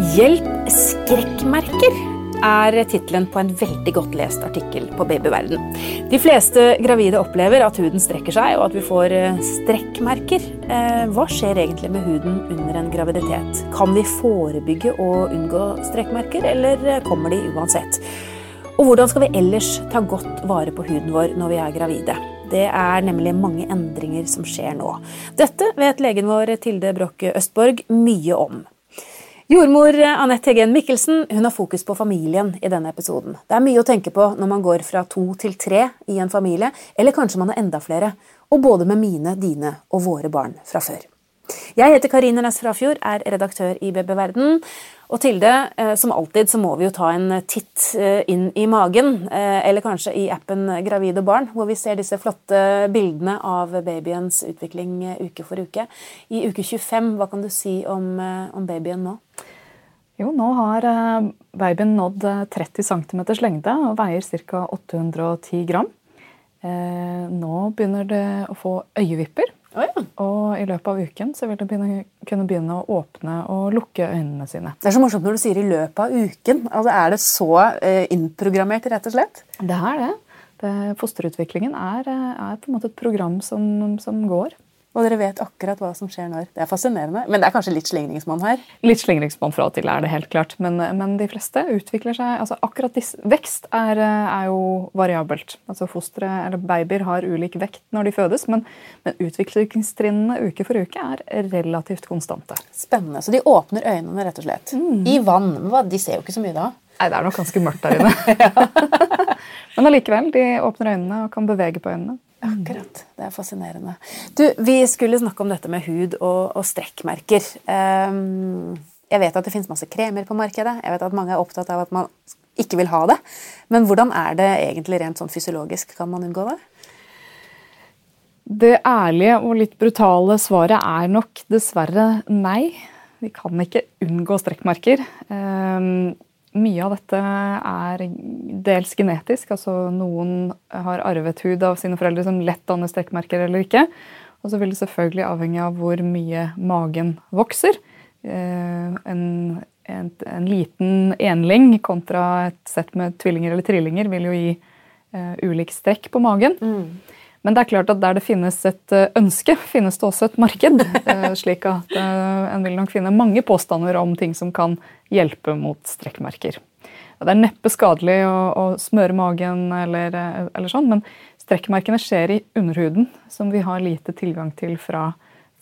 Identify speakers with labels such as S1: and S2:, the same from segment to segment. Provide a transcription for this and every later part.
S1: Hjelp skrekkmerker er tittelen på en veldig godt lest artikkel på Babyverden. De fleste gravide opplever at huden strekker seg, og at vi får eh, strekkmerker. Eh, hva skjer egentlig med huden under en graviditet? Kan vi forebygge og unngå strekkmerker, eller eh, kommer de uansett? Og hvordan skal vi ellers ta godt vare på huden vår når vi er gravide? Det er nemlig mange endringer som skjer nå. Dette vet legen vår Tilde Broch Østborg mye om. Jordmor Anette Hegen Mikkelsen har fokus på familien i denne episoden. Det er mye å tenke på når man går fra to til tre i en familie, eller kanskje man er enda flere, og både med mine, dine og våre barn fra før. Jeg heter Karine Næss Frafjord, er redaktør i BB Verden. Og Tilde, eh, som alltid så må vi jo ta en titt eh, inn i magen, eh, eller kanskje i appen Gravid og barn, hvor vi ser disse flotte bildene av babyens utvikling uke for uke. I uke 25, hva kan du si om, om babyen nå?
S2: Jo, nå har babyen nådd 30 cm lengde og veier ca. 810 gram. Nå begynner det å få øyevipper. Oh, ja. Og i løpet av uken så vil de begynne, kunne begynne å åpne og lukke øynene sine.
S1: Det er så morsomt når du sier 'i løpet av uken'. Altså, Er det så eh, innprogrammert, rett og slett?
S2: Det er det. det fosterutviklingen er, eh, er, på en måte et program som, som går.
S1: Og dere vet akkurat hva som skjer når. Det er fascinerende. Men det er kanskje litt slingringsmonn her?
S2: Litt slingringsmonn fra og til er det helt klart. Men, men, de fleste utvikler seg altså Akkurat disse, Vekst er, er, jo variabelt. Altså Fostre eller babyer har ulik vekt når de fødes, men, men utviklingstrinnene uke for uke er relativt konstante.
S1: Spennende. Så de åpner øynene, rett og slett. Mm. I vann. De ser jo ikke så mye da?
S2: Nei, det er nok ganske mørkt der inne. men allikevel, de åpner øynene og kan bevege på øynene.
S1: Akkurat. Det er fascinerende. Du, Vi skulle snakke om dette med hud og, og strekkmerker. Um, jeg vet at det finnes masse kremer på markedet. Jeg vet at mange er opptatt av at man ikke vil ha det. Men hvordan er det egentlig rent sånn fysiologisk? Kan man unngå det?
S2: Det ærlige og litt brutale svaret er nok dessverre nei. Vi kan ikke unngå strekkmerker. Um, mye av dette er dels genetisk. altså Noen har arvet hud av sine foreldre som lett danner strekkmerker eller ikke. Og så vil det selvfølgelig avhenge av hvor mye magen vokser. Eh, en, en, en liten enling kontra et sett med tvillinger eller trillinger vil jo gi uh, ulik strekk på magen. Mm. Men det er klart at der det finnes et eh, ønske, finnes det også et marked. slik at en vil nok finne mange påstander om ting som kan hjelpe mot strekkmerker. Det er neppe skadelig å, å smøre magen, eller, eller, sånn, men strekkmerkene skjer i underhuden, som vi har lite tilgang til fra,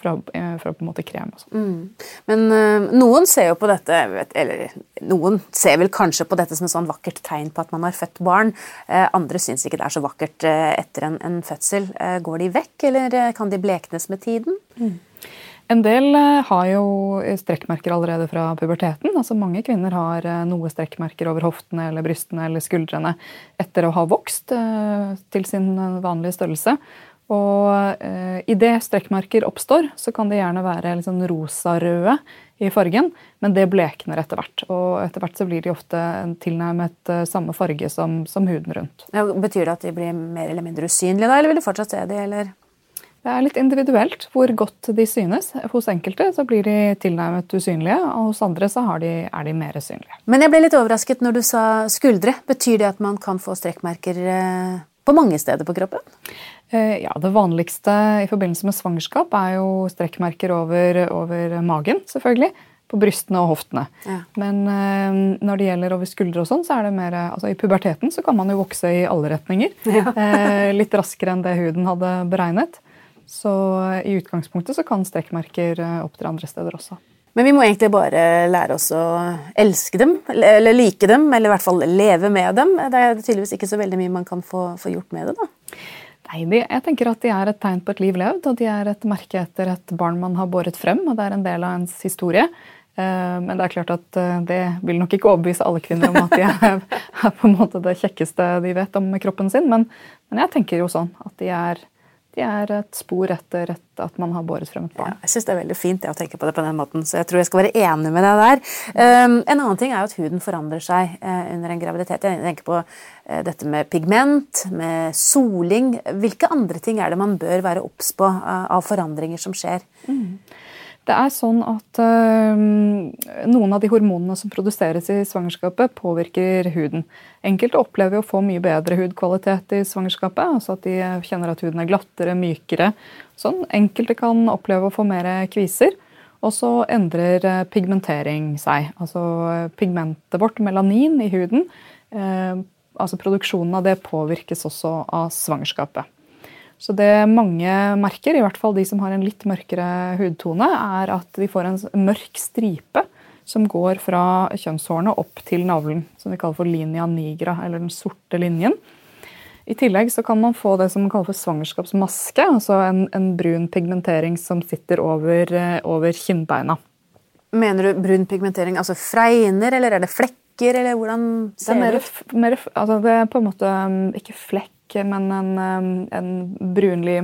S2: fra, eh, fra på en måte krem. og sånn. Mm.
S1: Men uh, noen ser jo på dette eller noen ser vel kanskje på dette som et sånn vakkert tegn på at man har født barn. Uh, andre syns ikke det er så vakkert uh, etter en, en fødsel. går de vekk, eller kan de bleknes med tiden? Mm.
S2: En del eh, har jo strekkmerker allerede fra puberteten. altså Mange kvinner har eh, noe strekkmerker over hoftene eller brystene eller skuldrene etter å ha vokst eh, til sin vanlige størrelse. Og eh, idet strekkmerker oppstår, så kan de gjerne være liksom rosa-røde i fargen, men det blekner etter hvert. Og etter hvert så blir de ofte tilnærmet samme farge som, som huden rundt.
S1: Ja, betyr det at de blir mer eller mindre usynlige da, eller vil du fortsatt se de, eller?
S2: Det er litt individuelt hvor godt de synes. Hos enkelte så blir de tilnærmet usynlige, og hos andre så de, er de mer synlige.
S1: Men jeg ble litt overrasket når du sa skuldre. Betyr det at man kan få strekkmerker eh, på mange steder på kroppen?
S2: Eh, ja, Det vanligste i forbindelse med svangerskap er jo strekkmerker over, over magen, selvfølgelig. På brystene og hoftene. Ja. Men øh, når det gjelder over skuldre, og sånn, så er det mer altså I puberteten så kan man jo vokse i alle retninger. Ja. eh, litt raskere enn det huden hadde beregnet. Så i utgangspunktet så kan strekkmerker eh, opptre andre steder også.
S1: Men vi må egentlig bare lære oss å elske dem, eller like dem, eller i hvert fall leve med dem. Det er tydeligvis ikke så veldig mye man kan få, få gjort med det, da.
S2: Nei, jeg tenker at de er et tegn på et liv levd, og de er et merke etter et barn man har båret frem, og det er en del av ens historie. Eh, men det er klart at eh, det vil nok ikke overbevise alle kvinner om at de er, på en måte det kjekkeste de vet om kroppen sin, men, men jeg tenker jo sånn at de er de er et spor etter at man har båret frem et barn.
S1: Ja, jeg syns det er veldig fint å tenke på det på den måten, så jeg tror jeg skal være enig med deg der. Um, en annen ting er jo at huden forandrer seg uh, under en graviditet. Jeg tenker på uh, dette med pigment, med soling. Hvilke andre ting er det man bør være obs på uh, av forandringer som skjer? Mm.
S2: Det er sånn at øh, Noen av de hormonene som produseres i svangerskapet, påvirker huden. Enkelte opplever å få mye bedre hudkvalitet i svangerskapet. altså At de kjenner at huden er glattere, mykere. Sånn. Enkelte kan oppleve å få mer kviser. Og så endrer eh, pigmentering seg. Altså pigmentet vårt, melanin i huden, altså produksjonen av det påvirkes også av svangerskapet. Så det mange merker, i hvert fall de som har en litt mørkere hudtone, er at de får en mørk stripe som går fra kjønnshårene opp til navlen. Som vi kaller for linja nigra, eller den sorte linjen. I tillegg så kan man få det som man kaller for svangerskapsmaske. Altså en, en brun pigmentering som sitter over, over, kinnbeina.
S1: Mener du brun pigmentering altså fregner, eller er det flekker? eller hvordan ser det
S2: ut? Altså det er på en måte um, ikke flekk men en, en brunlig,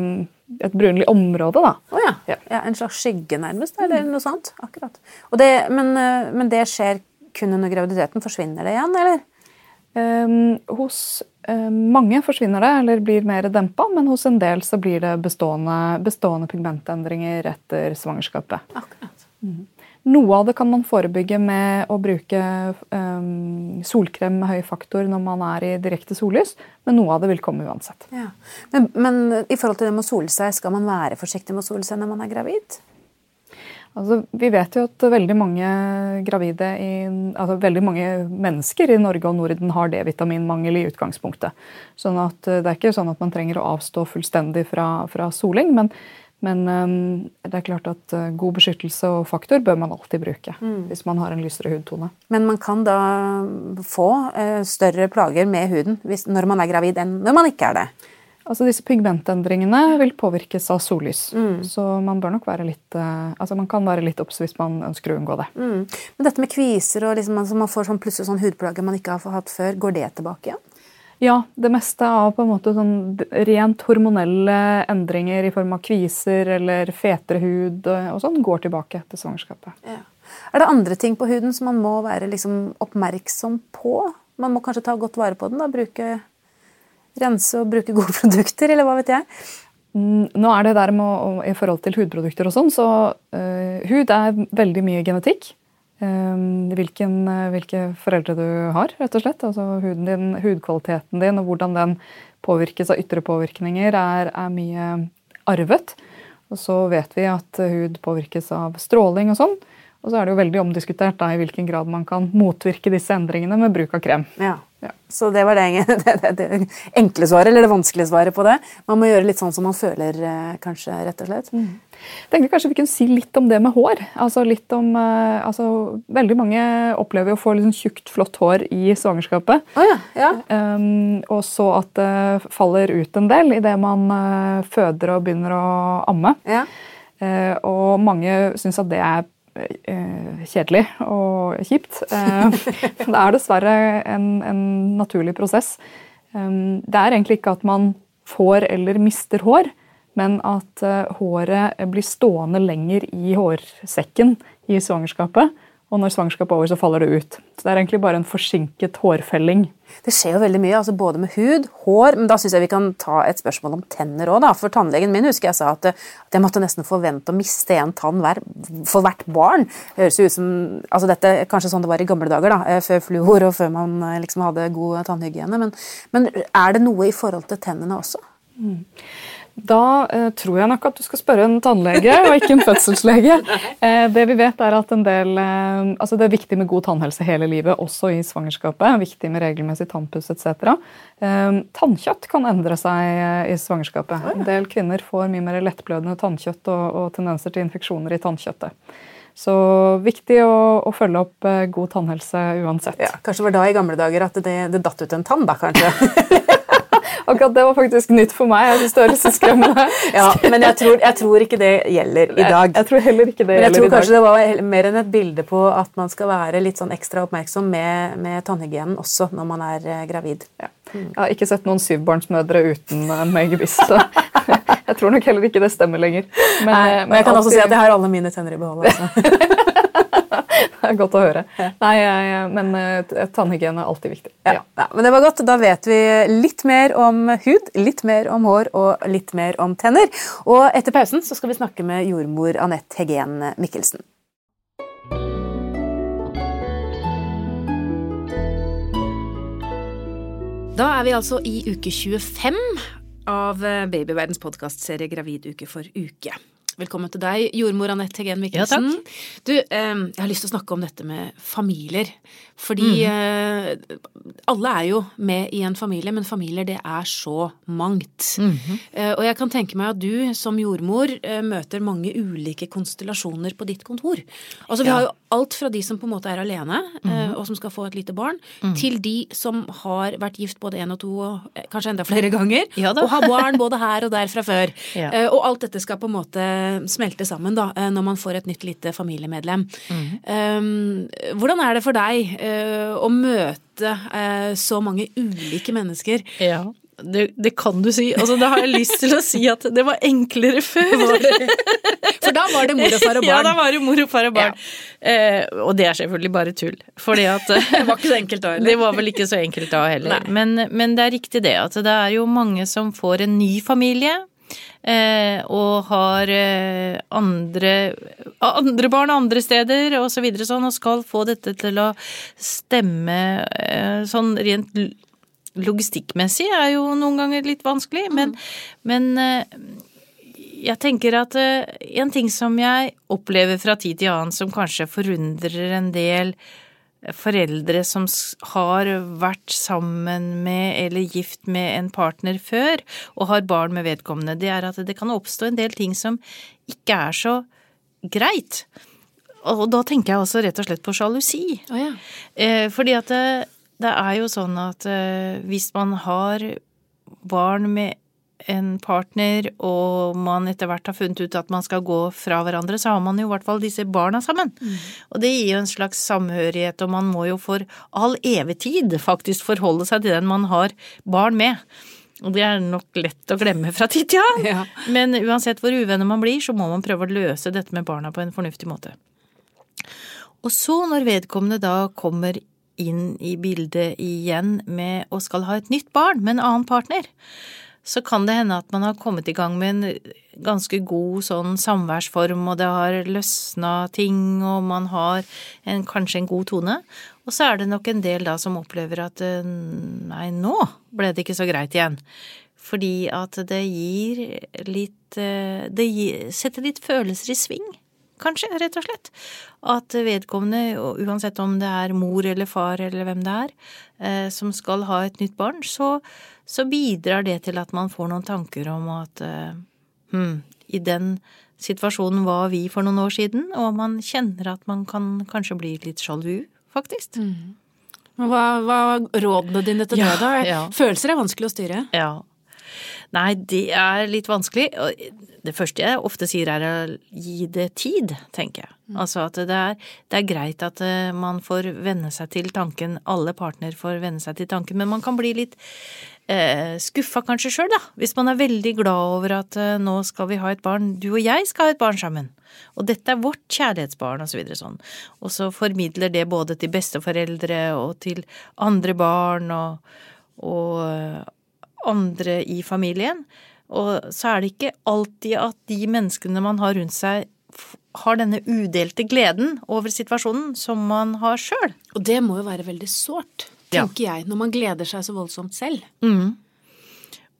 S2: et brunlig område, da.
S1: Oh, ja. Ja. ja. En slags skygge, nærmest? Eller noe sånt? Akkurat. Det, men, eh, men, det skjer kun under graviditeten? Forsvinner det igjen, eller?
S2: Um, hos um, mange forsvinner det, eller blir mer dempa, men hos en del så blir det bestående, bestående pigmentendringer etter svangerskapet.
S1: Akkurat. Mm.
S2: Noe av det kan man forebygge med å bruke um, solkrem med høy faktor når man er i direkte sollys, men noe av det vil komme uansett.
S1: Ja. Men, men, i forhold til det med å sole seg, skal man være forsiktig med å sole seg når man er gravid?
S2: Altså, vi vet jo at veldig mange gravide i, altså veldig mange mennesker i Norge og Norden har D-vitaminmangel i utgangspunktet. Sånn at eh, Det er ikke sånn at man trenger å avstå fullstendig fra, fra soling. men men um, det er klart at uh, god beskyttelse og faktor bør man alltid bruke mm. hvis man har en lysere hudtone.
S1: Men man kan da få uh, større plager med huden når man er gravid, enn når man ikke er det?
S2: Altså Disse pigmentendringene vil påvirkes av sollys. Mm. Så man bør nok være litt uh, altså man kan være litt obs hvis man ønsker å unngå det.
S1: Mm. Men dette med kviser og liksom, altså man får sånn plutselig sånn hudplager man ikke har hatt før, går det tilbake igjen?
S2: Ja, det meste av på en måte sånn rent hormonelle endringer i form av kviser eller fetere hud og sånn går tilbake til svangerskapet. Ja.
S1: Er det andre ting på huden som man må være liksom oppmerksom på? Man må kanskje ta godt vare på den? da, bruke Rense og bruke gode produkter, eller hva vet jeg?
S2: Nå er det der med, I forhold til hudprodukter og sånn, så uh, hud er veldig mye genetikk. Ehm, hvilken, eh, hvilke foreldre du har, rett og slett. Altså huden din, hudkvaliteten din og hvordan den påvirkes av ytre påvirkninger, er, er mye arvet. Og så vet vi at hud påvirkes av stråling og sånn. Og så er det jo veldig omdiskutert da, i hvilken grad man kan motvirke disse endringene med bruk av krem.
S1: Ja. Ja. Så det var det, det, det, det, enkle svaret, eller det vanskelige svaret på det. Man må gjøre litt sånn som man føler, eh, kanskje, rett og slett. Mm.
S2: Jeg tenkte kanskje vi kunne si litt om det med hår. Altså litt om, eh, altså, veldig mange opplever å få sånn tjukt, flott hår i svangerskapet.
S1: Oh, ja. Ja.
S2: Um, og så at det faller ut en del idet man føder og begynner å amme.
S1: Ja.
S2: Uh, og mange syns at det er Eh, kjedelig og kjipt. Eh, det er dessverre en, en naturlig prosess. Eh, det er egentlig ikke at man får eller mister hår, men at håret blir stående lenger i hårsekken i svangerskapet. Og når svangerskapet er over, så faller det ut. Så Det er egentlig bare en forsinket hårfelling.
S1: Det skjer jo veldig mye, altså både med hud, hår Men da syns jeg vi kan ta et spørsmål om tenner òg, For tannlegen min husker jeg sa at, at jeg måtte nesten forvente å miste en tann hver, for hvert barn. Det høres jo ut som altså dette Kanskje sånn det var i gamle dager, da, eh, før fluor og før man eh, liksom hadde god tannhygiene. Men, men er det noe i forhold til tennene også? Mm.
S2: Da eh, tror jeg nok at du skal spørre en tannlege og ikke en fødselslege. Eh, det vi vet er at en del, eh, altså Det er viktig med god tannhelse hele livet, også i svangerskapet. Viktig med regelmessig tannpuss etc. Eh, tannkjøtt kan endre seg eh, i svangerskapet. En del kvinner får mye mer lettblødende tannkjøtt og, og tendenser til infeksjoner i tannkjøttet. Så viktig å, å, følge opp eh, god tannhelse uansett.
S1: Ja, kanskje det var da i gamle dager at det, det datt ut en tann, da kanskje?
S2: Akkurat det var faktisk nytt for meg. Jeg synes det høres skremmende
S1: ja, Men jeg tror, jeg tror, ikke det gjelder i dag.
S2: Jeg, tror heller ikke det gjelder i dag.
S1: men jeg tror kanskje det var mer enn et bilde på at man skal være litt sånn ekstra oppmerksom med, med tannhygienen også når man er eh, gravid.
S2: Ja. Jeg har ikke sett noen syvbarnsmødre uten megabiss, så jeg tror nok heller ikke det stemmer lenger.
S1: Men, Nei, men jeg kan alltid... også si at jeg har alle mine tenner i behold. Altså.
S2: er godt å høre. Nei, men eh, tannhygiene er alltid viktig.
S1: Ja. Ja. Men det var godt. Da vet vi litt mer om hud, litt mer om hår og litt mer om tenner. Og etter pausen så skal vi snakke med jordmor Anette Hegen Mikkelsen. Da er vi altså i uke 25 av Babyverdens podkastserie Graviduke for uke. Velkommen til deg, jordmor Anette Hegen Mikkelsen. Ja, du, eh, jeg har lyst til å snakke om dette med familier. Fordi mm. eh, alle er jo med i en familie, men familier det er så mangt. Mm -hmm. eh, og jeg kan tenke meg at du som jordmor eh, møter mange ulike konstellasjoner på ditt kontor. Altså vi ja. har jo alt fra de som på en måte er alene mm -hmm. og som skal få et lite barn, -hmm. til de som har vært gift både én og to og kanskje enda flere ganger. Ja, og har barn både her og der fra før. Og alt dette skal på en måte smelte sammen da, eh, når man får et nytt lite familiemedlem. Mm. Hvordan er det for deg å møte så mange ulike mennesker?
S3: Ja. Det, det, kan du si. Altså, da har jeg lyst til å si at det var enklere før.
S1: For da var det mor og far og barn.
S3: Ja, da var det mor og far og barn. Ja. Eh, og det er selvfølgelig bare tull. Fordi at
S1: Det var ikke så enkelt da
S3: heller. Det var vel ikke så enkelt da heller. Men, men, det er riktig det at det er jo mange som får en ny familie. Eh, og har eh, andre, andre barn andre steder og så videre sånn, og skal få dette til å stemme eh, sånn rent logistikkmessig er jo noen ganger litt vanskelig, men, mm. men jeg tenker at en ting som jeg opplever fra tid til annen som kanskje forundrer en del foreldre som har vært sammen med eller gift med en partner før, og har barn med vedkommende, det er at det kan oppstå en del ting som ikke er så greit. Og da tenker jeg også rett og slett på sjalusi. Oh, ja. Eh, fordi at det, det, er jo sånn at eh, hvis man har barn med en partner, og man etter hvert har funnet ut at man skal gå fra hverandre, så har man jo i hvert fall disse barna sammen. Mm. Og det gir jo en slags samhørighet, og man må jo for all evig tid faktisk forholde seg til den man har barn med. Og det er nok lett å glemme fra tid til annen. Ja. Men uansett hvor uvenner man blir, så må man prøve å løse dette med barna på en fornuftig måte. Og så, når vedkommende da kommer inn i bildet igjen med å skal ha et nytt barn med en annen partner, så kan det hende at man har kommet i gang med en ganske god sånn samværsform, og det har løsna ting, og man har en, kanskje en god tone. Og så er det nok en del da som opplever at eh, nei, nå ble det ikke så greit igjen. Fordi at det gir litt eh, Det gir, setter litt følelser i sving kanskje, rett og slett. At vedkommende, uansett om det er mor eller far eller hvem det er, eh, som skal ha et nytt barn, så, så bidrar det til at man får noen tanker om at eh, hm, i den situasjonen var vi for noen år siden, og man kjenner at man kan kanskje bli litt sjalu, faktisk. Mm.
S1: Hva var rådene dine til det, da? Ja. Følelser er vanskelig å styre.
S3: Ja. Nei, det er litt vanskelig. Det første jeg ofte sier er å gi det tid, tenker jeg. Mm. Altså at det er, det er, greit at eh, man får venne seg til tanken, alle partner får venne seg til tanken, men man kan bli litt eh, skuffa kanskje sjøl, da. Hvis man er veldig glad over at eh, nå skal vi ha et barn, du og jeg skal ha et barn sammen. Og dette er vårt kjærlighetsbarn, og så videre sånn. Og så formidler det både til besteforeldre og til andre barn og, og andre i familien. Og så er det ikke alltid at de menneskene man har rundt seg, har denne udelte gleden over situasjonen som man har sjøl.
S1: Og det må jo være veldig sårt, tenker ja. jeg, når man gleder seg så voldsomt selv.
S3: Mm.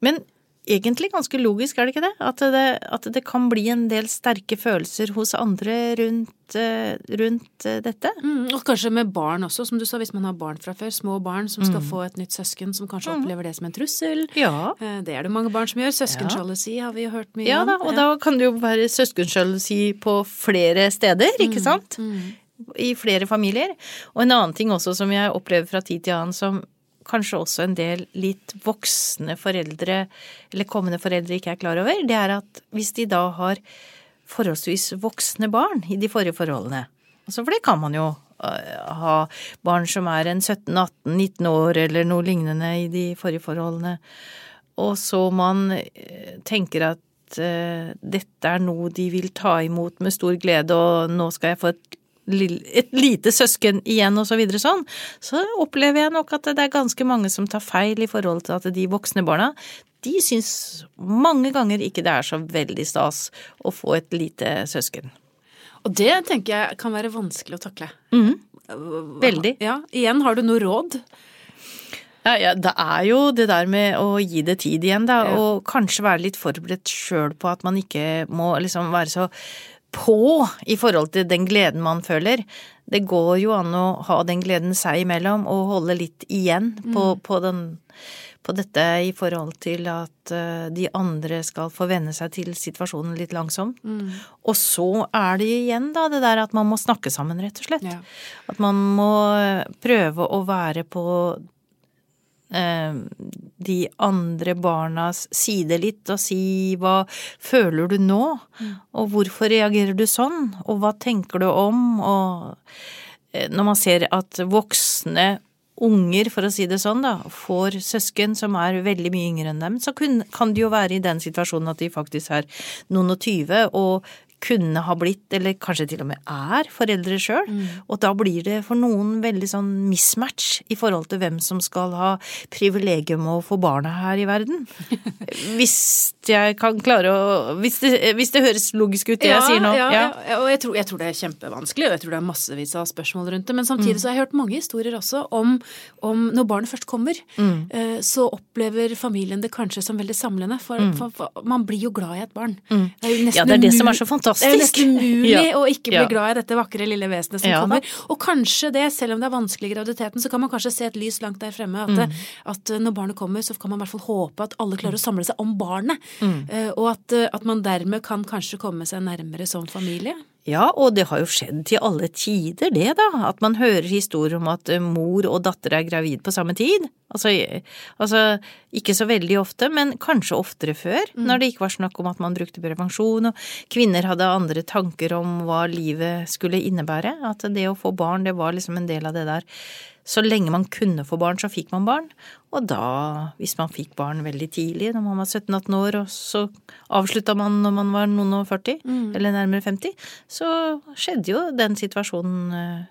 S3: Men egentlig ganske logisk, er det ikke det? At, det? at det, kan bli en del sterke følelser hos andre rundt, eh, rundt eh, dette.
S1: Mm, og kanskje med barn også, som du sa, hvis man har barn fra før. Små barn som skal mm. få et nytt søsken, som kanskje mm. opplever det som en trussel. Ja. Eh, det er det mange barn som gjør. Søskensjalusi har vi jo hørt mye
S3: ja, om. Ja da, og da kan det jo være søskensjalusi på flere steder, ikke mm, sant? Mm. I flere familier. Og en annen ting også som jeg opplever fra tid til annen som kanskje også en del litt voksne foreldre, eller kommende foreldre, ikke er klar over, det er at hvis de da har forholdsvis voksne barn i de forrige forholdene, altså for det kan man jo øh, ha barn som er en 17-18-19 år eller noe lignende i de forrige forholdene, og så man øh, tenker at uh, dette er noe de vil ta imot med stor glede, og nå skal jeg få et et lite søsken igjen og så videre sånn, så opplever jeg nok at det er ganske mange som tar feil i forhold til at de voksne barna, de syns mange ganger ikke det er så veldig stas å få et lite søsken.
S1: Og det tenker jeg kan være vanskelig å takle.
S3: Mm. Veldig.
S1: Ja, Igjen, har du noe råd?
S3: Ja, ja, det er jo det der med å gi det tid igjen, da. Ja. Og kanskje være litt forberedt sjøl på at man ikke må liksom være så på i forhold til den gleden man føler. Det går jo an å ha den gleden seg imellom og holde litt igjen på, mm. på, den, på dette i forhold til at uh, de andre skal få venne seg til situasjonen litt langsomt. Mm. Og så er det igjen da det der at man må snakke sammen, rett og slett. Ja. At man må prøve å være på Eh, de andre barnas side litt og si hva føler du nå, mm. og hvorfor reagerer du sånn, og hva tenker du om, og eh, når man ser at voksne unger, for å si det sånn, da, får søsken som er veldig mye yngre enn dem, så kan de jo være i den situasjonen at de faktisk er noen og tyve og kunne ha blitt, eller kanskje til og med er, foreldre sjøl. Mm. Og da blir det for noen veldig sånn mismatch i forhold til hvem som skal ha privilegium å få barna her i verden. hvis jeg kan klare å Hvis det, hvis det høres logisk ut, det ja, jeg sier nå.
S1: Ja, ja. ja. og jeg tror, jeg tror, det er kjempevanskelig, og jeg tror det er massevis av spørsmål rundt det. Men samtidig mm. så har jeg hørt mange historier også om, om når barnet først kommer, mm. Eh, så opplever familien det kanskje som veldig samlende. For, mm. for, for man blir jo glad i et barn.
S3: Mm. Det ja, det er det som er så fantastisk fantastisk.
S1: Det er nesten umulig ja. å ikke bli ja. glad i dette vakre lille vesenet som ja, kommer. Og kanskje det, selv om det er vanskelig i graviditeten, så kan man kanskje se et lys langt der fremme. At, mm. at når barnet kommer, så kan man i hvert fall håpe at alle klarer å samle seg om barnet. Mm. Uh, og at, at man dermed kan kanskje komme seg nærmere som familie.
S3: Ja, og det har jo skjedd til alle tider, det da, at man hører historier om at mor og datter er gravid på samme tid. Altså, altså ikke så veldig ofte, men kanskje oftere før, mm. når det ikke var snakk om at man brukte prevensjon, og kvinner hadde andre tanker om hva livet skulle innebære. At det å få barn, det var liksom en del av det der så lenge man kunne få barn, så fikk man barn. Og da, hvis man fikk barn veldig tidlig, når man var 17-18 år, og så avslutta man når man var noen og 40, mm. eller nærmere 50, så skjedde jo den situasjonen eh,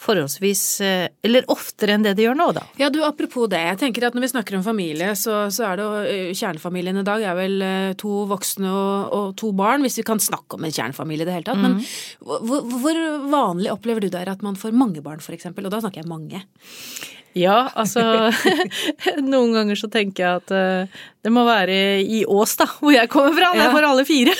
S3: forholdsvis eh, Eller oftere enn det de gjør nå, da.
S1: Ja, du, apropos det. Jeg tenker at når vi snakker om familie, så, så er det eh, Kjernefamilien i dag er vel eh, to voksne og, og, to barn, hvis vi kan snakke om en kjernefamilie i det hele tatt. Mm. Men hvor, hvor, vanlig opplever du det er at man får mange barn, eksempel? Og da snakker jeg mange.
S3: Ja, altså Noen ganger så tenker jeg at det må være i Ås, da, hvor jeg kommer fra. Der får alle fire.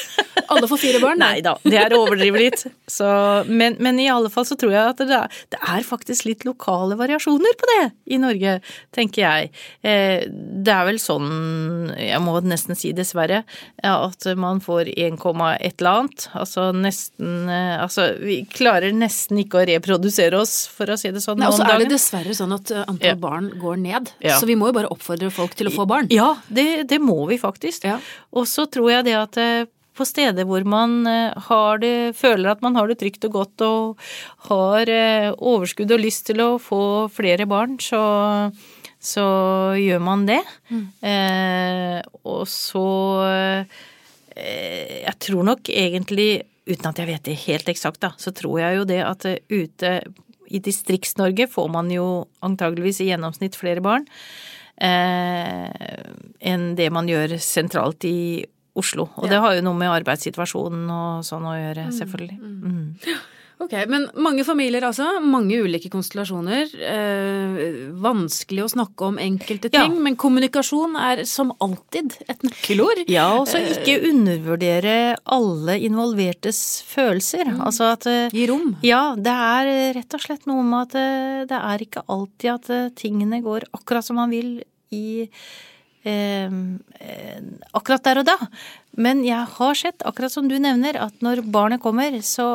S1: Alle får fire barn?
S3: Nei da, det er å overdrive litt. Så, men, men, i alle fall så tror jeg at det er, det er, faktisk litt lokale variasjoner på det i Norge, tenker jeg. Eh, det er vel sånn, jeg må nesten si dessverre, at man får 1, et eller annet. Altså nesten eh, Altså vi klarer nesten ikke å reprodusere oss, for å si det sånn.
S1: Nei, og så er det dessverre sånn at antall ja. barn går ned. Ja. Så vi må jo bare oppfordre folk til å få barn.
S3: Ja, det, det må vi faktisk. Ja. Og så tror jeg det at eh, på steder hvor man eh, har det, føler at man har det trygt og godt og har eh, overskudd og lyst til å få flere barn, så, så gjør man det. Mm. Eh, og så eh, Jeg tror nok egentlig, uten at jeg vet det helt eksakt, da, så tror jeg jo det at ute i Distrikts-Norge får man jo antageligvis i gjennomsnitt flere barn eh, enn det man gjør sentralt i Oslo. Og ja. det har jo noe med arbeidssituasjonen og sånn å gjøre, mm, selvfølgelig. Mm.
S1: Mm. Ok, Men mange familier, altså. Mange ulike konstellasjoner. Eh, vanskelig å snakke om enkelte ting, ja. men kommunikasjon er som alltid et nøkkelord.
S3: Ja, og så ikke eh, undervurdere alle involvertes følelser. Mm. Altså at
S1: eh, Gi rom.
S3: Ja, det er rett og slett noe med at eh, det er ikke alltid at tingene går akkurat som man vil i eh, akkurat der og da. Men jeg har sett, akkurat som du nevner, at når barnet kommer, så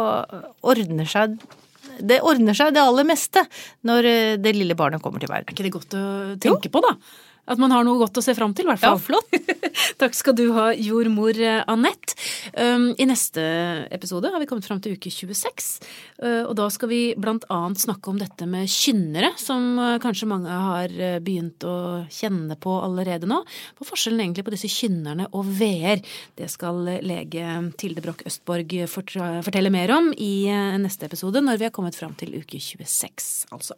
S3: ordner seg det ordner seg det aller meste når eh, det lille barnet kommer til verden.
S1: Er ikke det godt å tenke jo. på, da? At man har noe godt å se fram til, i hvert fall.
S3: Ja, flott.
S1: Takk skal du ha, jordmor eh, Anette. Um, I neste episode har vi kommet fram til uke 26, uh, og da skal vi blant annet snakke om dette med kynnere, som uh, kanskje mange har uh, begynt å kjenne på allerede nå. Hva er forskjellen egentlig på disse kynnerne og veer? Det skal lege Tilde Broch Østborg fortelle mer om i neste episode, når vi har kommet fram til uke 26, altså.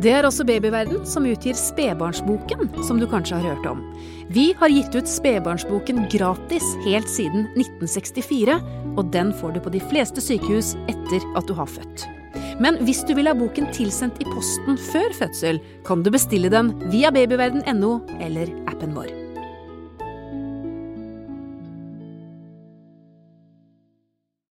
S1: Det er også Babyverden som utgir Spedbarnsboken, som du kanskje har hørt om. Vi har gitt ut Spedbarnsboken gratis helt siden 1964, og den får du på de fleste sykehus etter at du har født. Men hvis du vil ha boken tilsendt i posten før fødsel, kan du bestille den via babyverden.no eller appen vår.